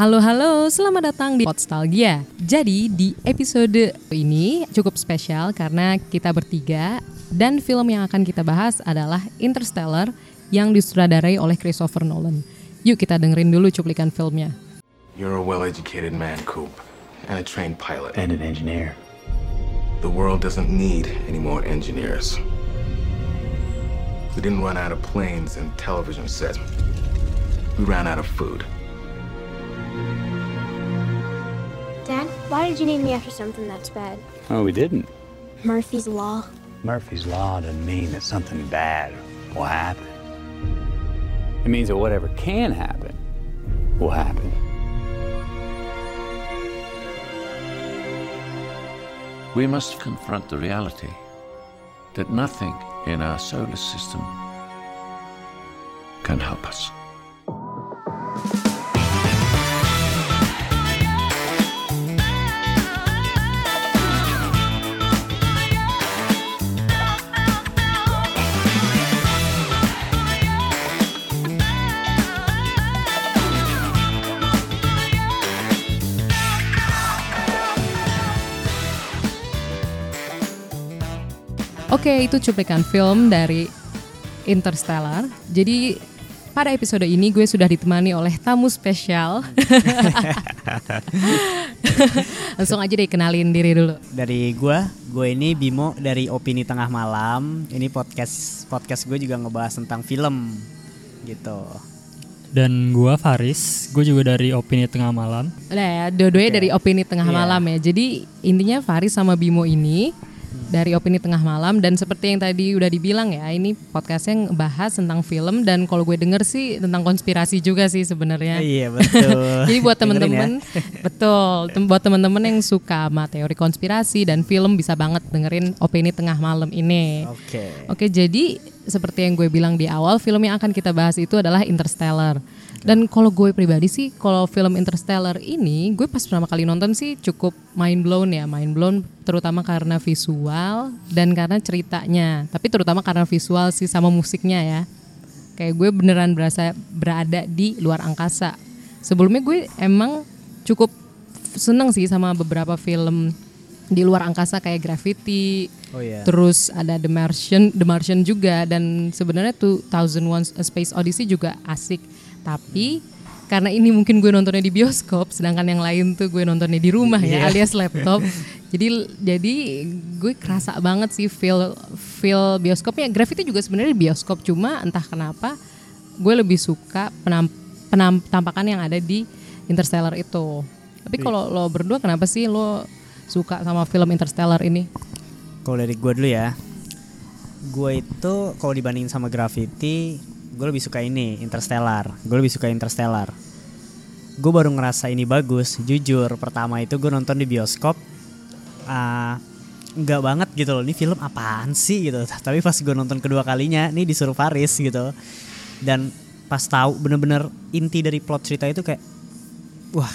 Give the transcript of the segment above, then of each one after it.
Halo halo, selamat datang di Podstalgia. Jadi di episode ini cukup spesial karena kita bertiga dan film yang akan kita bahas adalah Interstellar yang disutradarai oleh Christopher Nolan. Yuk kita dengerin dulu cuplikan filmnya. You're a well-educated man, Coop, and a trained pilot. and an engineer. The world doesn't need any more engineers. We didn't run out of planes and television sets. We ran out of food. Dad, why did you name me after something that's bad? Oh, we didn't. Murphy's Law. Murphy's Law doesn't mean that something bad will happen. It means that whatever can happen will happen. We must confront the reality that nothing in our solar system can help us. Oke, itu cuplikan film dari Interstellar. Jadi pada episode ini gue sudah ditemani oleh tamu spesial. Langsung aja deh kenalin diri dulu. dari gua, gue ini Bimo dari Opini Tengah Malam. Ini podcast podcast gue juga ngebahas tentang film gitu. Dan gua Faris, gue juga dari Opini Tengah Malam. Udah ya, dua-duanya dari opini tengah Iya. malam ya. Jadi intinya Faris sama Bimo ini dari opini tengah malam dan seperti yang tadi udah dibilang ya, ini podcastnya bahas tentang film dan kalau gue denger sih tentang konspirasi juga sih sebenarnya. Iya betul. Jadi buat Dengerin temen-temen, ya. betul, tem- buat temen-temen yang suka sama teori konspirasi dan film bisa banget dengerin opini tengah malam ini. Oke. Oke, jadi seperti yang gue bilang di awal, film yang akan kita bahas itu adalah Interstellar. Dan kalau gue pribadi sih, kalau film Interstellar ini, gue pas pertama kali nonton sih cukup mind blown ya, mind blown terutama karena visual dan karena ceritanya. Tapi terutama karena visual sih sama musiknya ya. Kayak gue beneran berasa berada di luar angkasa. Sebelumnya gue emang cukup seneng sih sama beberapa film di luar angkasa kayak Gravity, Oh iya. Terus ada The Martian, The Martian juga dan sebenarnya 2001 A Space Odyssey juga asik. Tapi karena ini mungkin gue nontonnya di bioskop, sedangkan yang lain tuh gue nontonnya di rumah ya, Iya. alias laptop. jadi jadi gue kerasa banget sih feel feel bioskopnya. Gravity juga sebenarnya di bioskop, cuma entah kenapa gue lebih suka penam, penam- tampakan yang ada di Interstellar itu. Tapi kalau lo berdua kenapa sih lo suka sama film Interstellar ini? Kalau dari gue dulu ya. Gue itu kalau dibandingin sama Gravity, gue lebih suka ini Interstellar. Gue lebih suka Interstellar. Gue baru ngerasa ini bagus. Jujur, pertama itu gue nonton di bioskop. ah nggak banget gitu loh. Ini film apaan sih gitu. Tapi pas gue nonton kedua kalinya, nih disuruh Faris gitu. Dan pas tahu bener-bener inti dari plot cerita itu kayak, wah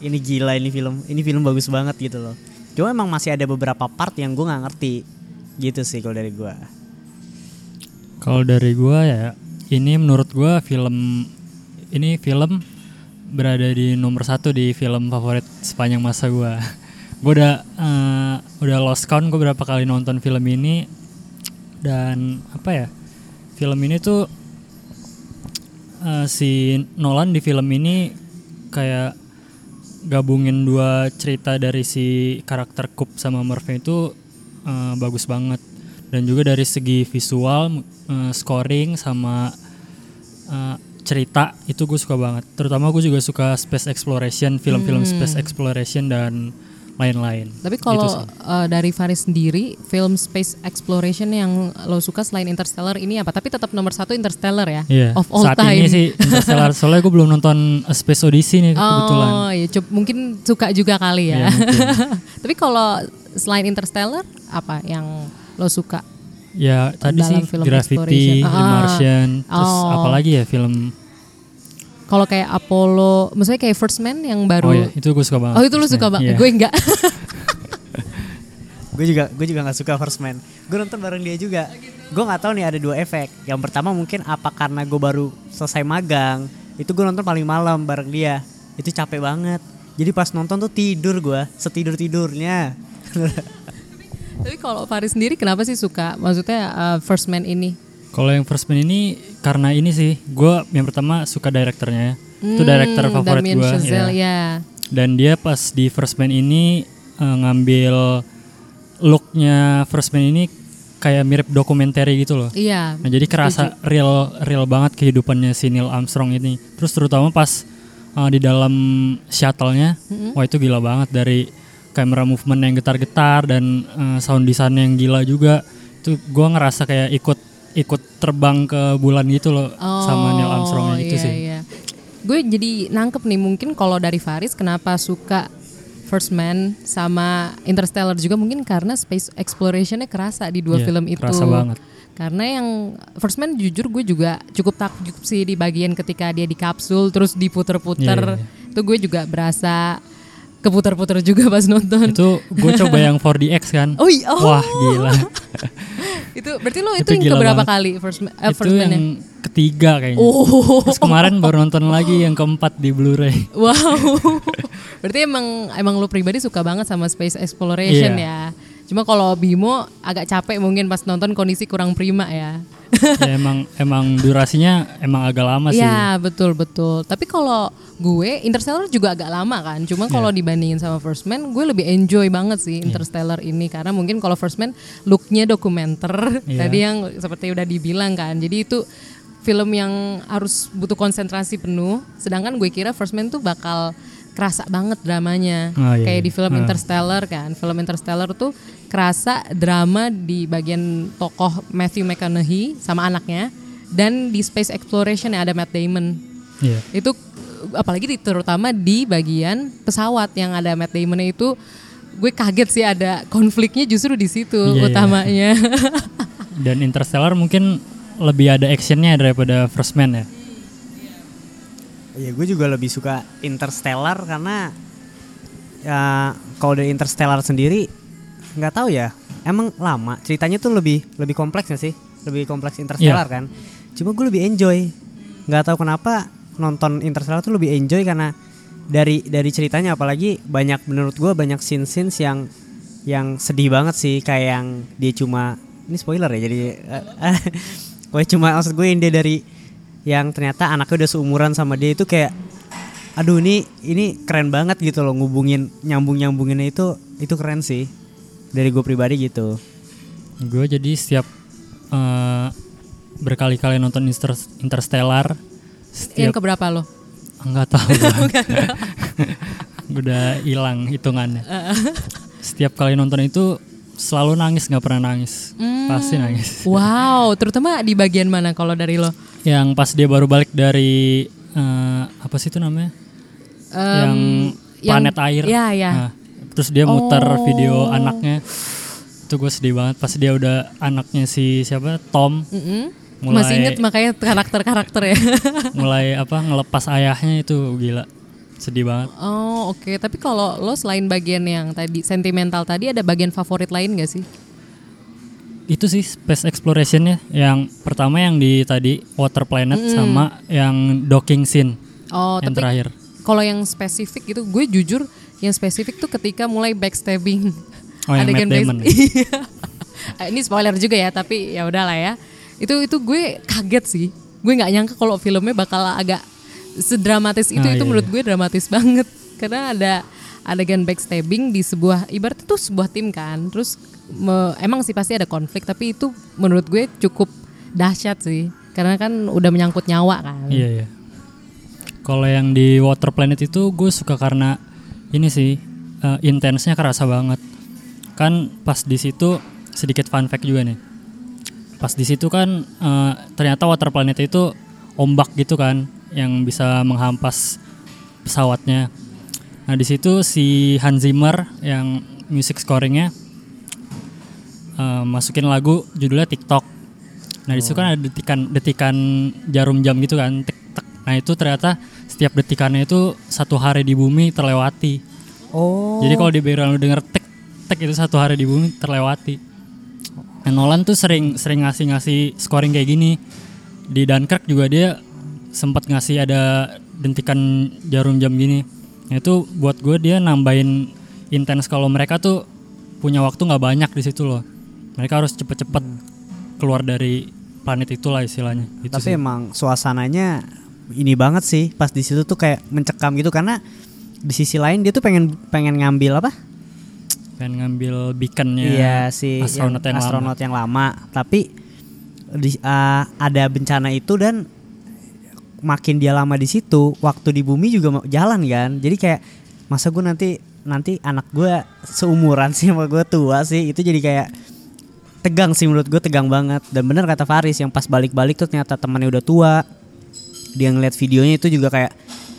ini gila ini film. Ini film bagus banget gitu loh. Cuma emang masih ada beberapa part yang gue nggak ngerti gitu sih kalau dari gue. Kalau dari gua ya, ini menurut gua film ini film berada di nomor satu di film favorit sepanjang masa gua. Gua udah eh, udah lost count gue berapa kali nonton film ini dan apa ya? Film ini tuh eh, si Nolan di film ini kayak gabungin dua cerita dari si karakter Coop sama Murphy itu eh, bagus banget dan juga dari segi visual eh, scoring sama eh, cerita itu gue suka banget terutama gue juga suka space exploration film-film space exploration dan lain-lain Tapi Gitu kalau uh, dari Faris sendiri, film space exploration yang lo suka selain Interstellar ini apa? Tapi tetap nomor satu Interstellar ya, Iya, of all saat time. ini sih Interstellar soalnya gue belum nonton A Space Odyssey nih kebetulan Oh, iya, coba- mungkin suka juga kali ya. Mungkin. Tapi kalau selain Interstellar, apa yang lo suka? Ya tadi Dalam sih film Gravity. The Ah. Martian, terus Oh. apalagi ya film Kalau kayak Apollo, maksudnya kayak First Man yang baru. Oh ya itu gue suka banget. Oh, itu lo suka banget. Iya. Gue enggak. Gue juga gue juga nggak suka First Man. Gue nonton bareng dia juga. Gue nggak tahu nih ada dua efek. Yang pertama mungkin apa karena gue baru selesai magang, itu gue nonton paling malam bareng dia. itu capek banget jadi pas nonton tuh tidur gua setidur tidurnya Tapi kalau Faris sendiri kenapa sih suka maksudnya uh, First Man ini? Kalau yang First Man ini karena ini sih, gue yang pertama suka direkturnya. Itu director Hmm, favorit gue. Chazelle, ya. Dan dia pas di First Man ini eh, ngambil looknya First Man ini kayak mirip dokumenter gitu loh. Iya. Nah jadi kerasa real real banget kehidupannya si Neil Armstrong ini. Terus terutama pas uh, di dalam shuttle-nya, wah itu gila banget dari kamera movement yang getar-getar dan uh, sound design yang gila juga. Itu gua ngerasa kayak ikut ikut terbang ke bulan gitu loh sama Neil Armstrong itu iya, sih. Iya. Gue jadi nangkep nih mungkin kalau dari Faris kenapa suka First Man sama Interstellar juga mungkin karena space explorationnya kerasa di dua Iya, film itu. kerasa banget. Karena yang First Man jujur gue juga cukup takjub sih di bagian ketika dia di kapsul terus diputer-puter. Iya, iya, Itu gue juga berasa keputar-putar juga pas nonton. Itu gue coba yang 4DX kan. Oh iya, oh. Wah gila. itu berarti lo itu, Itu yang keberapa banget. kali First Man? eh, itu First Man-nya? yang ketiga kayaknya. Oh. Terus kemarin baru nonton lagi yang keempat di Blu-ray. Wow. Berarti emang emang lu pribadi suka banget sama space exploration Iya. ya. Cuma kalau Bimo agak capek mungkin pas nonton kondisi kurang prima ya. ya emang emang durasinya emang agak lama sih. Iya betul betul. Tapi kalau gue Interstellar juga agak lama kan. Cuma kalau Iya. dibandingin sama First Man, gue lebih enjoy banget sih Interstellar ini karena mungkin kalau First Man looknya dokumenter Iya. tadi yang seperti udah dibilang kan. Jadi itu film yang harus butuh konsentrasi penuh. Sedangkan gue kira First Man tuh bakal kerasa banget dramanya. Oh, iya, Kayak iya. di film Ah. Interstellar kan. Film Interstellar tuh kerasa drama di bagian tokoh Matthew McConaughey sama anaknya dan di space exploration yang ada Matt Damon Iya. itu apalagi di, terutama di bagian pesawat yang ada Matt Damon itu gue kaget sih ada konfliknya justru di situ Iya, iya. utamanya Dan Interstellar mungkin lebih ada actionnya daripada First Man ya. Ya gue juga lebih suka Interstellar karena ya kalau dari Interstellar sendiri nggak tahu ya. Emang lama ceritanya tuh lebih lebih kompleks gak sih. Lebih kompleks Interstellar kan. Cuma gue lebih enjoy. Nggak tahu kenapa nonton Interstellar tuh lebih enjoy karena dari dari ceritanya. Apalagi banyak menurut gue banyak scene scenes yang yang sedih banget sih. Kayak yang dia cuma ini spoiler ya jadi eh, gue cuma maksud gue yang dia dari yang ternyata anaknya udah seumuran sama dia itu kayak aduh ini ini keren banget gitu loh ngubungin nyambung nyambunginnya itu itu keren sih dari gue pribadi gitu Gue jadi setiap eh, berkali-kali nonton Inter Interstellar yang setiap keberapa lo enggak tahu gua. udah hilang hitungannya. setiap kali nonton itu selalu nangis nggak pernah nangis. Pasti nangis. wow terutama di bagian mana kalau dari lo Yang pas dia baru balik dari eh, apa sih itu namanya? yang yang- planet air. ya, ya. Nah, terus dia muter Oh. video anaknya. Itu gue sedih banget pas dia udah anaknya si siapa Tom Mm-mm. Mulai- masih inget makanya karakter-karakter ya mulai apa ngelepas ayahnya itu gila. Sedih banget. oh oke tapi kalau lo selain bagian yang tadi sentimental tadi ada bagian favorit lain gak sih Itu sih space explorationnya yang pertama yang di tadi Water Planet sama yang docking scene oh yang tapi terakhir. kalau yang spesifik itu gue jujur yang spesifik tuh ketika mulai backstabbing Oh, yang Matt Damon. Iya. Eh, ini spoiler juga ya tapi ya udahlah ya itu itu gue kaget sih gue nggak nyangka kalau filmnya bakal agak sedramatis itu Ah, itu iya, menurut iya. gue dramatis banget karena ada adegan backstabbing di sebuah ibarat itu sebuah tim kan terus me- emang sih pasti ada konflik tapi itu menurut gue cukup dahsyat sih karena kan udah menyangkut nyawa kan Iya iya. Kalau yang di Water Planet itu gue suka karena ini sih eh, intensnya kerasa banget. Kan pas di situ sedikit fun fact juga nih. Pas di situ kan eh, ternyata Water Planet itu ombak gitu kan yang bisa menghampas pesawatnya. Nah di situ si Hans Zimmer yang music scoringnya eh, masukin lagu judulnya TikTok. Nah di situ kan ada detikan detikan jarum jam gitu kan, tek tek. Nah itu ternyata setiap detikannya itu satu hari di bumi terlewati. oh Jadi kalau di background lu denger tek tek itu satu hari di bumi terlewati. Nah, Nolan tuh sering sering ngasih ngasih scoring kayak gini. Di Dunkirk juga dia sempat ngasih ada dentikan jarum jam gini. Itu buat gue dia nambahin intens kalau mereka tuh punya waktu nggak banyak di situ loh. Mereka harus cepet-cepet keluar dari planet itulah istilahnya. Itu Tapi sih. emang suasananya ini banget sih pas di situ tuh kayak mencekam gitu karena di sisi lain dia tuh pengen pengen ngambil apa? pengen ngambil beaconnya Iya si astronot yang, lama. astronot yang lama. Tapi di, uh, ada bencana itu dan makin dia lama di situ, waktu di bumi juga jalan kan. Jadi kayak masa gue nanti nanti anak gue seumuran sih sama gue tua sih itu jadi kayak tegang sih menurut gue tegang banget. Dan bener kata Faris yang pas balik-balik tuh ternyata temannya udah tua. Dia ngeliat videonya itu juga kayak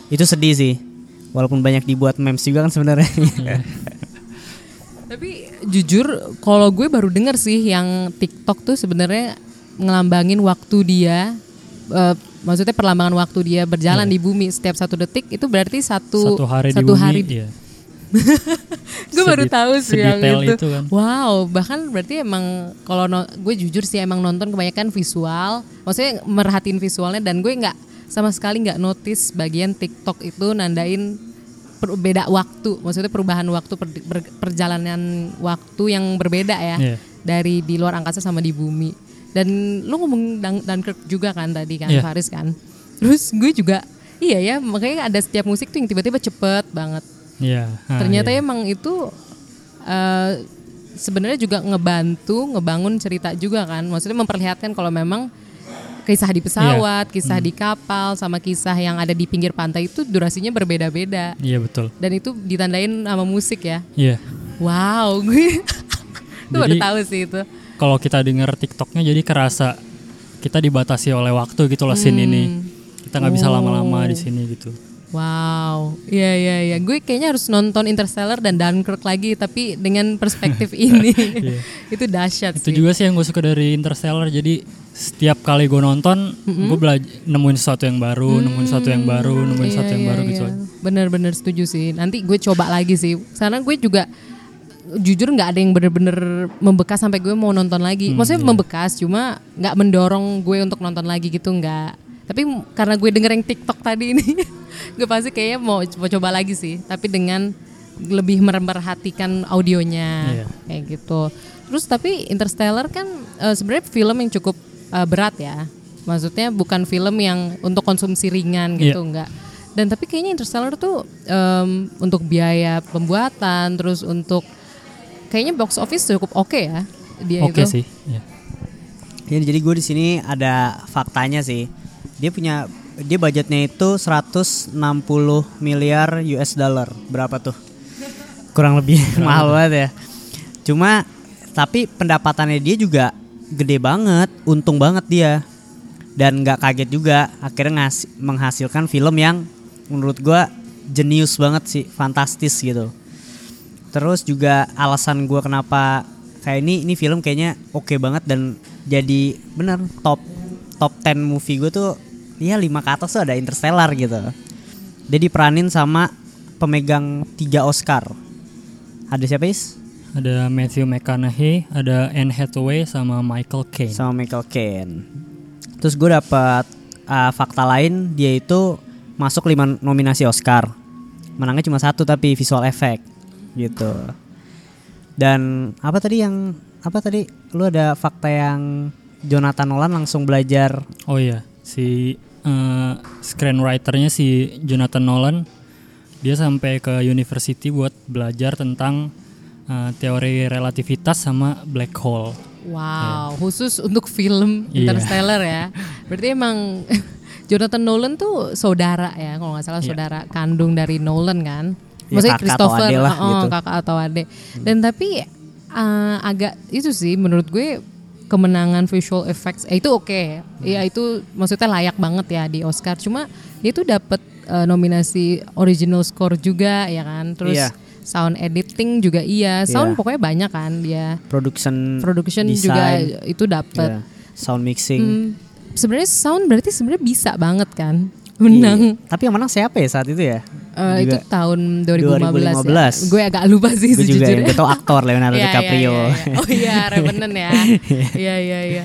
itu sedih sih. Walaupun banyak dibuat memes juga kan sebenarnya. Tapi jujur kalau gue baru denger sih yang TikTok tuh sebenarnya ngelambangin waktu dia eh, maksudnya perlambangan waktu dia berjalan di bumi setiap satu detik itu berarti satu satu hari di satu bumi hari iya. gue baru tahu sih yang itu. itu kan. Wow, bahkan berarti emang kalau no- gue jujur sih emang nonton kebanyakan visual, maksudnya merhatiin visualnya dan gue nggak sama sekali nggak notice bagian TikTok itu nandain per- beda waktu, maksudnya perubahan waktu per- ber- perjalanan waktu yang berbeda ya Iya. dari di luar angkasa sama di bumi. Dan lu ngomong Dan- Dunkirk juga kan tadi kan Iya. Faris kan. Terus gue juga iya ya makanya ada setiap musik tuh yang tiba-tiba cepet banget. Iya. Ah, Ternyata iya. emang itu eh, sebenarnya juga ngebantu ngebangun cerita juga kan. Maksudnya memperlihatkan kalau memang kisah di pesawat, kisah di kapal sama kisah yang ada di pinggir pantai itu durasinya berbeda-beda. Iya betul. Dan itu ditandain sama musik ya. Iya. Wow, gue itu baru tahu sih itu. Kalau kita denger TikToknya jadi kerasa kita dibatasi oleh waktu gitu loh scene ini. Kita nggak bisa lama-lama Oh. di sini gitu. Wow, iya iya iya. Gue kayaknya harus nonton Interstellar dan Dunkirk lagi, tapi dengan perspektif ini, itu dahsyat Itu sih. juga sih yang gue suka dari Interstellar. Jadi setiap kali gue nonton, gue belajar nemuin sesuatu yang baru, nemuin sesuatu yang baru, nemuin sesuatu yang baru gitu. Bener-bener setuju sih. Nanti gue coba lagi sih. Karena gue juga jujur nggak ada yang bener-bener membekas sampai gue mau nonton lagi. Maksudnya membekas, cuma nggak mendorong gue untuk nonton lagi gitu nggak. Tapi karena gue denger yang TikTok tadi ini, gue pasti kayaknya mau coba coba lagi sih. Tapi dengan lebih memperhatikan audionya Iya. kayak gitu. Terus tapi Interstellar kan eh, sebenarnya film yang cukup eh, berat ya. Maksudnya bukan film yang untuk konsumsi ringan gitu Iya. enggak. Dan tapi kayaknya Interstellar tuh em, untuk biaya pembuatan terus untuk kayaknya box office cukup oke ya dia Oke itu. sih. Iya. Ya, jadi gue di sini ada faktanya sih. Dia punya dia budgetnya itu 160 miliar US dollar. Berapa tuh? Kurang lebih mahal banget ya. Cuma tapi pendapatannya dia juga gede banget, untung banget dia. Dan nggak kaget juga akhirnya ngas- menghasilkan film yang menurut gua jenius banget sih, fantastis gitu. Terus juga alasan gua kenapa kayak ini ini film kayaknya oke banget dan jadi bener top top 10 movie gue tuh ya lima ke atas tuh ada Interstellar gitu. Dia diperanin sama pemegang tiga Oscar. Ada siapa is? Ada Matthew McConaughey, ada Anne Hathaway sama Michael Caine. Sama Michael Caine. Terus gue dapat uh, fakta lain dia itu masuk lima nominasi Oscar. Menangnya cuma satu tapi visual effect gitu. Dan apa tadi yang apa tadi? Lu ada fakta yang Jonathan Nolan langsung belajar Oh iya, si eh, screenwriternya si Jonathan Nolan dia sampai ke university buat belajar tentang eh, teori relativitas sama black hole. Wow, khusus untuk film Iya. Interstellar ya. Berarti emang Jonathan Nolan tuh saudara ya, kalau nggak salah Iya. saudara kandung dari Nolan kan. Ya, Maksudnya atau Christopher, ade lah oh, gitu. kakak atau adik. Dan tapi uh, agak itu sih menurut gue kemenangan visual effects eh, itu oke. Ya itu maksudnya layak banget ya di Oscar. Cuma dia tuh dapat uh, nominasi original score juga ya kan. Terus Iya. sound editing juga iya. Sound Iya. pokoknya banyak kan dia production production juga design, itu dapat. ya, sound mixing. Hmm, sebenarnya sound berarti sebenarnya bisa banget kan menang. Iya. Tapi yang menang siapa ya saat itu ya? Eh, itu tahun 2015, ya. 2015. Gue agak lupa sih Gue juga sejujurnya. yang gue tau aktor Leonardo Iya, iya, DiCaprio. iya, iya. Oh iya, Revenant ya. Iya iya iya.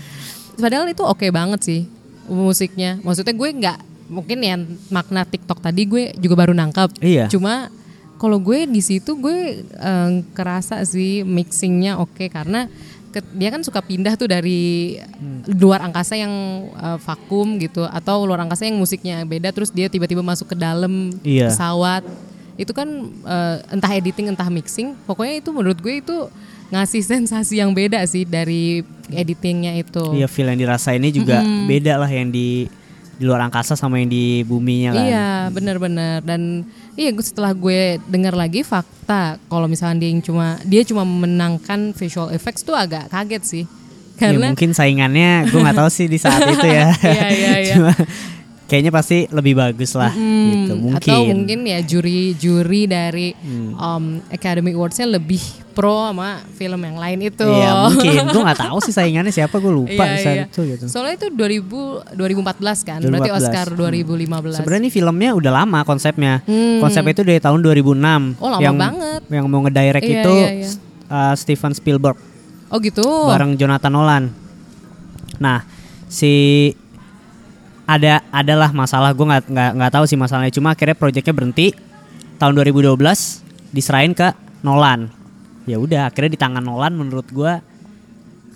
Padahal itu oke banget sih musiknya. Maksudnya gue nggak mungkin ya makna TikTok tadi gue juga baru nangkep. Iya. Cuma kalau gue di situ gue eh, kerasa sih mixingnya oke karena ke- dia kan suka pindah tuh dari luar angkasa yang eh, vakum gitu atau luar angkasa yang musiknya beda terus dia tiba-tiba masuk ke dalam Iya. pesawat. Itu kan eh, entah editing entah mixing pokoknya itu menurut gue itu ngasih sensasi yang beda sih dari editingnya itu. Iya feel yang dirasainnya juga beda lah yang di di luar angkasa sama yang di buminya kan. Iya, benar-benar dan iya setelah gue dengar lagi fakta kalau misalnya dia yang cuma dia cuma memenangkan visual effects tuh agak kaget sih. Ya, Karena mungkin saingannya gue nggak tahu sih di saat itu ya. Iya, iya, iya. Cuma kayaknya pasti lebih bagus lah gitu. Mungkin. atau mungkin ya juri-juri dari um, Academy Awards-nya lebih pro sama film yang lain itu. Iya mungkin. Gue nggak tahu sih saingannya siapa gue lupa saat iya. itu gitu. Soalnya itu 2000 2014 kan, berarti 2014. Oscar 2015. Sebenarnya ini filmnya udah lama konsepnya. Konsep itu dari tahun 2006. Hmm. Oh, lama yang, banget. Yang mau ngedirect Iya, itu iya, iya. uh, Steven Spielberg Oh gitu. bareng Jonathan Nolan. Nah, si ada adalah masalah gue nggak nggak nggak tahu sih masalahnya cuma akhirnya proyeknya berhenti tahun 2012 diserahin ke Nolan ya udah akhirnya di tangan Nolan menurut gue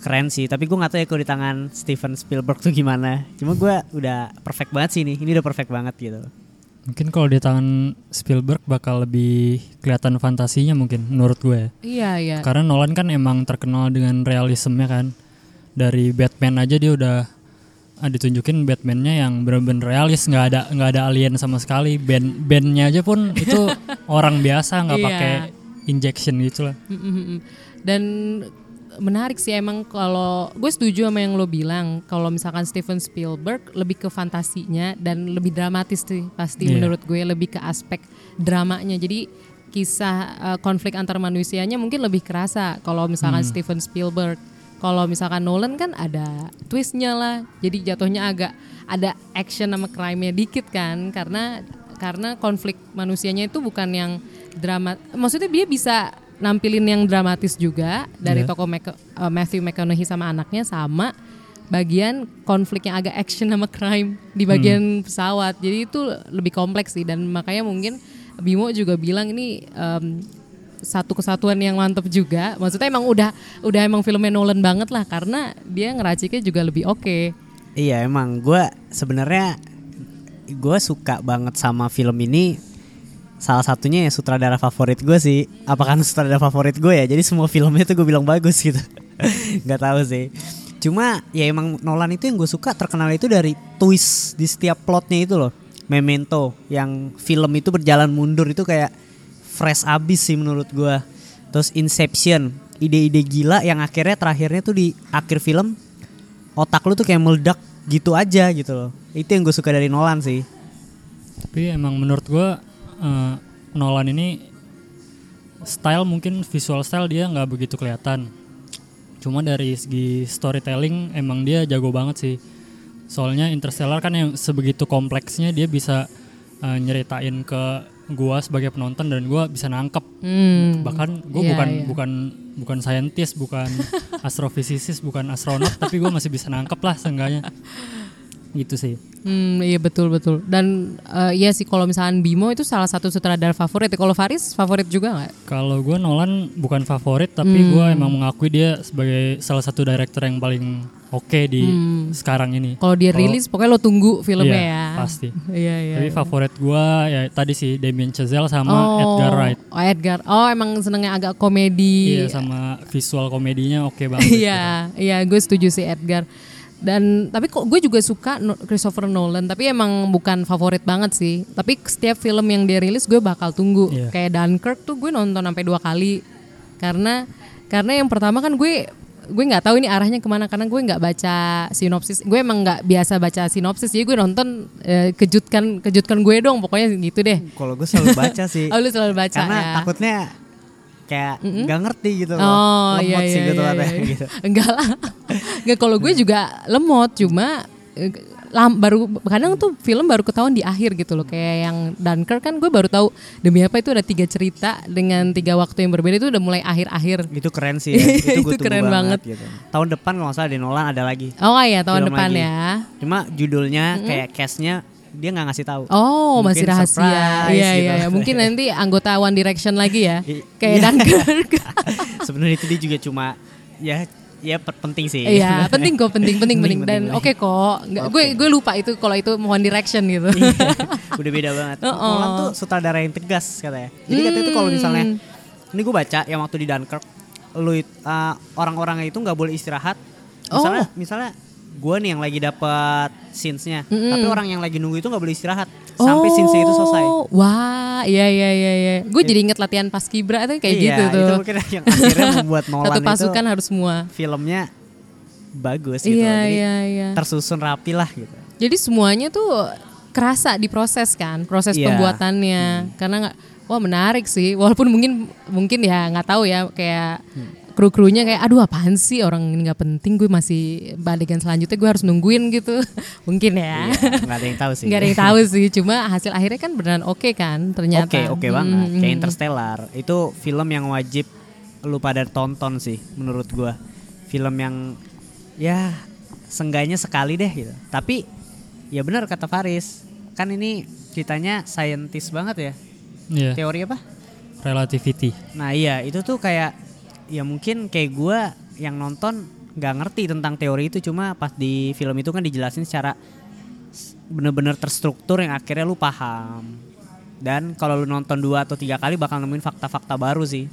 keren sih tapi gue nggak tahu ya kalau di tangan Steven Spielberg tuh gimana cuma gue udah perfect banget sih ini ini udah perfect banget gitu Mungkin kalau di tangan Spielberg bakal lebih kelihatan fantasinya mungkin menurut gue. ya. Iya, iya. Karena Nolan kan emang terkenal dengan realismenya kan. Dari Batman aja dia udah ah, ditunjukin Batman-nya yang bener-bener realis, nggak ada nggak ada alien sama sekali. Band bandnya aja pun itu orang biasa nggak Iya. pakai injection gitu lah. Dan menarik sih emang kalau gue setuju sama yang lo bilang kalau misalkan Steven Spielberg lebih ke fantasinya dan lebih dramatis sih pasti Iya. menurut gue lebih ke aspek dramanya jadi kisah uh, konflik antar manusianya mungkin lebih kerasa kalau misalkan Steven Spielberg kalau misalkan Nolan kan ada twistnya lah. Jadi jatuhnya agak ada action sama crime-nya dikit kan. Karena karena konflik manusianya itu bukan yang drama maksudnya dia bisa nampilin yang dramatis juga. Dari Iya. tokoh Mac- uh, Matthew McConaughey sama anaknya sama. Bagian konflik yang agak action sama crime di bagian pesawat. Jadi itu lebih kompleks sih. Dan makanya mungkin Bimo juga bilang ini em, satu kesatuan yang mantep juga. Maksudnya emang udah udah emang filmnya Nolan banget lah karena dia ngeraciknya juga lebih oke. Iya emang gue sebenarnya gue suka banget sama film ini. Salah satunya ya sutradara favorit gue sih. Apa karena sutradara favorit gue ya? Jadi semua filmnya tuh gue bilang bagus gitu. Nggak tahu sih. Cuma ya emang Nolan itu yang gue suka terkenal itu dari twist di setiap plotnya itu loh. Memento yang film itu berjalan mundur itu kayak fresh abis sih menurut gue terus Inception ide-ide gila yang akhirnya terakhirnya tuh di akhir film otak lu tuh kayak meledak gitu aja gitu loh. Itu yang gue suka dari Nolan sih. Tapi emang menurut gua eh, Nolan ini style mungkin visual style dia nggak begitu kelihatan. Cuma dari segi storytelling emang dia jago banget sih. Soalnya Interstellar kan yang sebegitu kompleksnya dia bisa eh, nyeritain ke gua sebagai penonton dan gua bisa nangkep. Hmm. Bahkan gua Iya, bukan iya. bukan bukan saintis, bukan astrofisikis, bukan astronot, tapi gua masih bisa nangkep lah seenggaknya. Gitu sih. Hmm, iya betul betul. Dan eh, iya sih kalau misalkan Bimo itu salah satu sutradara favorit. Kalau Faris favorit juga nggak? Kalau gue Nolan bukan favorit tapi Hmm. gue emang mengakui dia sebagai salah satu director yang paling oke di sekarang ini. Kalau dia Kalau- rilis pokoknya lo tunggu filmnya Iya, ya. pasti. Iya iya. Tapi favorit gue ya tadi sih Damien Chazelle sama Edgar Wright. Oh Edgar. Oh emang senengnya agak komedi. Iya sama visual komedinya oke banget. Iya, iya gue setuju sih Edgar. Dan tapi kok gue juga suka Christopher Nolan, tapi emang bukan favorit banget sih. Tapi setiap film yang dia rilis gue bakal tunggu. Iya. Kayak Dunkirk tuh gue nonton sampai dua kali. Karena karena yang pertama kan gue gue nggak tahu ini arahnya ke mana karena gue nggak baca sinopsis. Gue emang nggak biasa baca sinopsis, jadi gue nonton eh, kejutkan kejutkan gue dong, pokoknya gitu deh. Kalau gue selalu baca sih. Oh lu selalu baca Karena ya? takutnya kayak nggak ngerti gitu loh. Oh Lemot iya sih iya gue tuh iya, iya. gitu. Enggak lah. Enggak kalau gue juga lemot cuma eh, lam, baru kadang tuh film baru ketahuan di akhir gitu loh kayak yang Dunkirk kan gue baru tahu demi apa itu ada tiga cerita dengan tiga waktu yang berbeda itu udah mulai akhir-akhir. Itu keren sih ya. Itu, Itu keren banget. gitu. Tahun depan kalau nggak salah di Nolan ada lagi. Oh iya tahun Film depan lagi. ya. Cuma judulnya kayak cast-nya dia nggak ngasih tahu. Oh, Mungkin masih rahasia. Iya, gitu. iya, iya. Mungkin nanti anggota One Direction lagi ya. Kayak iya. Dunkirk. Sebenarnya itu dia juga cuma ya ya penting sih. Iya, penting kok, penting, penting, penting. Dan oke kok. Nggak, Gue gue lupa itu kalau itu One Direction gitu. Iya, udah beda banget. Oh, oh. Nolan tuh sutradara yang tegas katanya. Jadi katanya tuh kalau misalnya ini gue baca yang waktu di Dunkirk, lu uh, orang-orangnya itu nggak boleh istirahat. Misalnya, Oh. misalnya gue nih yang lagi dapat scenes-nya, tapi orang yang lagi nunggu itu nggak boleh istirahat Oh. sampai scenes-nya itu selesai. Wah, iya iya iya iya. Gue jadi inget latihan pas kibra itu kayak iya, gitu tuh. itu mungkin yang akhirnya membuat Nolan Satu pasukan itu harus semua. filmnya bagus gitu. Iya Jadi iya iya. tersusun rapi lah gitu. Jadi semuanya tuh kerasa diproses kan, proses Iya. pembuatannya. Karena nggak, wah menarik sih. Walaupun mungkin mungkin ya nggak tahu ya kayak kru-krunya kayak aduh apaan sih orang ini nggak penting gue masih adegan selanjutnya gue harus nungguin gitu mungkin ya Iya, nggak ada yang tahu sih. nggak ada yang tahu sih cuma hasil akhirnya kan beneran oke kan ternyata Oke, oke banget. Hmm, Kayak. Interstellar. Itu film yang wajib lu pada tonton sih menurut gua. Film yang ya sengganya sekali deh gitu. Tapi ya benar kata Faris. Kan ini ceritanya saintis banget ya. Iya, Teori apa? relativity. Nah, iya, itu tuh kayak ya mungkin kayak gua yang nonton nggak ngerti tentang teori itu cuma pas di film itu kan dijelasin secara bener-bener terstruktur yang akhirnya lu paham. Dan kalau lu nonton dua atau tiga kali bakal nemuin fakta-fakta baru sih.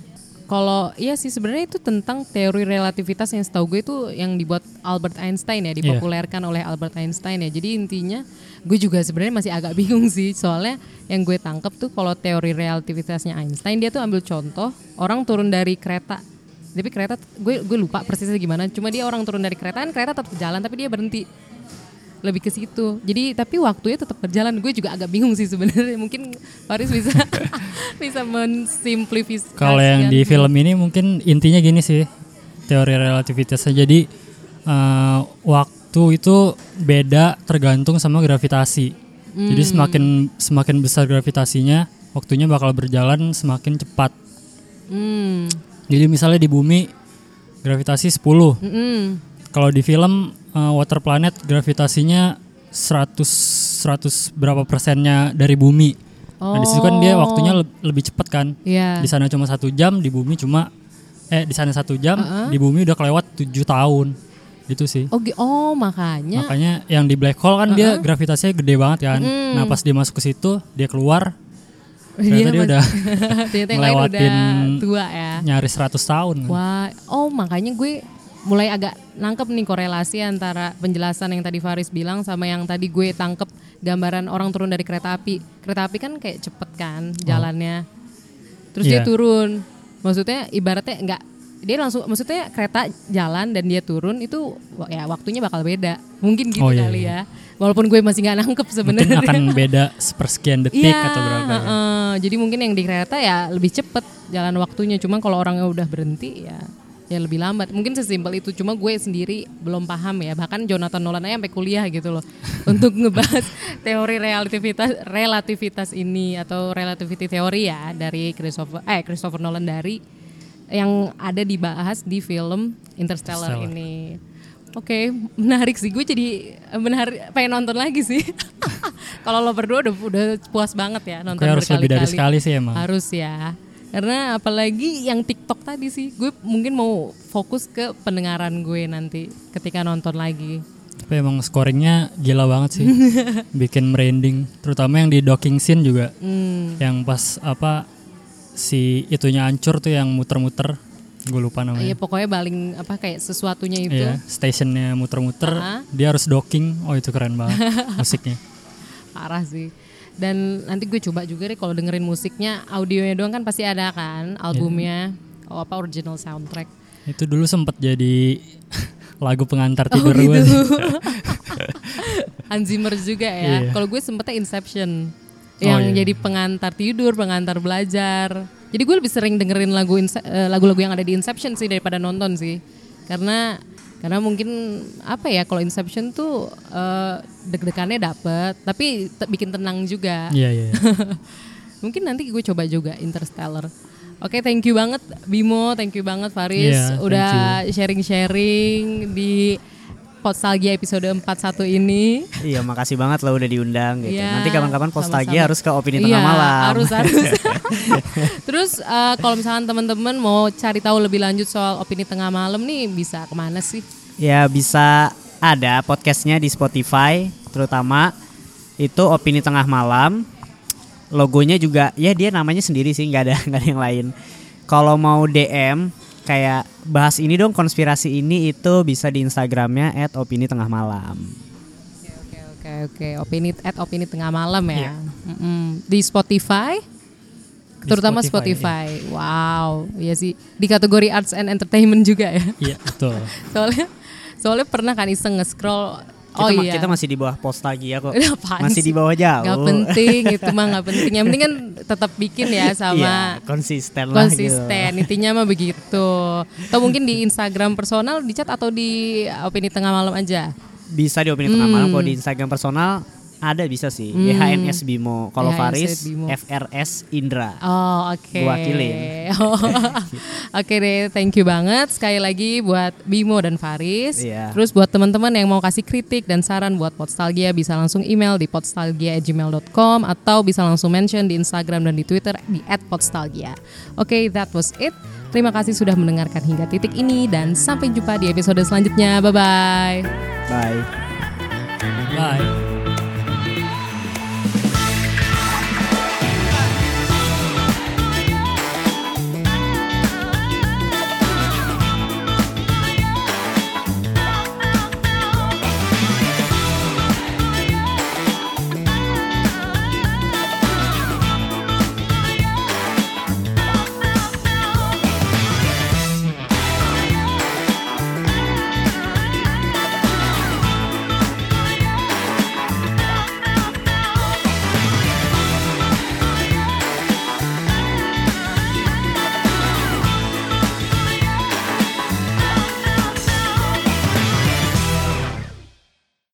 Kalau iya sih sebenarnya itu tentang teori relativitas yang setahu gue itu yang dibuat Albert Einstein ya, dipopulerkan oleh Albert Einstein ya. Jadi intinya gue juga sebenarnya masih agak bingung sih soalnya yang gue tangkep tuh kalau teori relativitasnya Einstein dia tuh ambil contoh orang turun dari kereta. Tapi kereta gue gue lupa persisnya gimana. Cuma dia orang turun dari kereta kan kereta tetap jalan tapi dia berhenti lebih ke situ. Jadi tapi waktunya tetap berjalan. Gue juga agak bingung sih sebenarnya. Mungkin Faris bisa bisa mensimplifikasi. Kalau yang di film ini mungkin intinya gini sih teori relativitasnya. Jadi eh, waktu itu beda tergantung sama gravitasi. Jadi semakin semakin besar gravitasinya, waktunya bakal berjalan semakin cepat. Hmm. Jadi misalnya di bumi gravitasi 10. Mm-mm. Kalau di film eh, Water Planet gravitasinya 100 100 berapa persennya dari bumi. Nah, di situ kan dia waktunya le- lebih cepat kan. Iya. Di sana cuma satu jam, di bumi cuma eh di sana satu jam, di bumi udah kelewat tujuh tahun. Gitu sih. Oh, oh makanya. Makanya yang di black hole kan dia gravitasinya gede banget kan. Nah pas dia masuk ke situ, dia keluar ternyata dia Mas- udah ternyata yang lain udah ngelewatin tua ya. nyaris 100 tahun. Wah, oh makanya gue mulai agak nangkep nih korelasi antara penjelasan yang tadi Faris bilang sama yang tadi gue tangkep gambaran orang turun dari kereta api. Kereta api kan kayak cepet kan jalannya. Terus dia Iya. turun. Maksudnya ibaratnya enggak dia langsung maksudnya kereta jalan dan dia turun itu ya waktunya bakal beda. Mungkin gitu Oh, iya, kali iya. ya. Walaupun gue masih nggak nangkep sebenarnya. akan beda sepersekian detik Iya, atau berapa ya. heeh. jadi mungkin yang di kereta ya lebih cepet jalan waktunya. Cuma kalau orangnya udah berhenti ya ya lebih lambat. Mungkin sesimpel itu. Cuma gue sendiri belum paham ya. Bahkan Jonathan Nolan aja sampai kuliah gitu loh untuk ngebahas teori relativitas relativitas ini atau relativity theory ya dari Christopher eh Christopher Nolan dari yang ada dibahas di film Interstellar, Interstellar. ini. Oke, menarik sih. Gue jadi eh, menarik, pengen nonton lagi sih. Kalau lo berdua udah, udah puas banget ya nonton Oke, harus lebih dari sekali sih emang. Harus ya. Karena apalagi yang TikTok tadi sih, gue mungkin mau fokus ke pendengaran gue nanti ketika nonton lagi. Tapi emang scoringnya gila banget sih. Bikin merinding. Terutama yang di docking scene juga. Hmm. Yang pas apa si itunya hancur tuh yang muter-muter. Gue lupa Iya namanya. pokoknya baling apa kayak sesuatunya itu. Iya, stationnya muter-muter. Ah. Dia harus docking. Oh itu keren banget musiknya. Parah sih. Dan nanti gue coba juga deh kalau dengerin musiknya, audionya doang kan pasti ada kan albumnya. Oh apa original soundtrack. Itu dulu sempet jadi lagu pengantar Oh, tidur gue. gitu. Hans Zimmer juga ya. Iya. Kalau gue sempetnya Inception. Oh, Yang iya. jadi pengantar tidur, pengantar belajar. Jadi gue lebih sering dengerin lagu eh, lagu-lagu yang ada di Inception sih daripada nonton sih. Karena karena mungkin apa ya kalau Inception tuh eh, deg-degannya dapet, tapi te- bikin tenang juga. Iya, iya. Mungkin nanti gue coba juga Interstellar. Oke, thank you banget Bimo, thank you banget Faris thank udah sharing-sharing di Postalgia episode 41 ini. Iya, makasih banget lo udah diundang gitu. Iya, Nanti kapan-kapan Postalgia sama-sama. harus ke opini tengah Iya, malam. Harus harus. Terus eh, kalau misalnya teman-teman mau cari tahu lebih lanjut soal opini tengah malam nih bisa ke mana sih? Ya bisa ada podcastnya di Spotify, terutama itu opini tengah malam. Logonya juga ya dia namanya sendiri sih, nggak ada nggak ada yang lain. Kalau mau DM kayak bahas ini dong konspirasi ini itu bisa di Instagramnya @opini tengah malam. Oke oke oke. Opini at opini tengah malam ya. Mm-mm. Di Spotify. Di Terutama Spotify, Spotify. Wow, iya sih. Di kategori arts and entertainment juga ya. Iya betul. Soalnya soalnya pernah kan iseng nge-scroll Kita, Oh iya. kita masih di bawah Postalgia kok. Apaan masih sih? di bawah jauh. Gak penting itu mah gak penting. Yang penting kan tetap bikin ya Iya, sama konsisten lah gitu. konsisten. Intinya mah begitu. Atau mungkin di Instagram personal di chat atau di opini tengah malam aja. Bisa di opini tengah malam Hmm. kalau di Instagram personal ada bisa sih. YHNS Bimo. Kalau YHNS Faris Bimo. FRS Indra. Oh oke. Gua wakilin. Oh, oke deh, thank you banget sekali lagi buat Bimo dan Faris. Iya. Terus buat teman-teman yang mau kasih kritik dan saran buat Podstalgia bisa langsung email di podstalgia@gmail.com atau bisa langsung mention di Instagram dan di Twitter di @podstalgia. Oke, that was it. Terima kasih sudah mendengarkan hingga titik ini dan sampai jumpa di episode selanjutnya. Bye bye. Bye. Bye.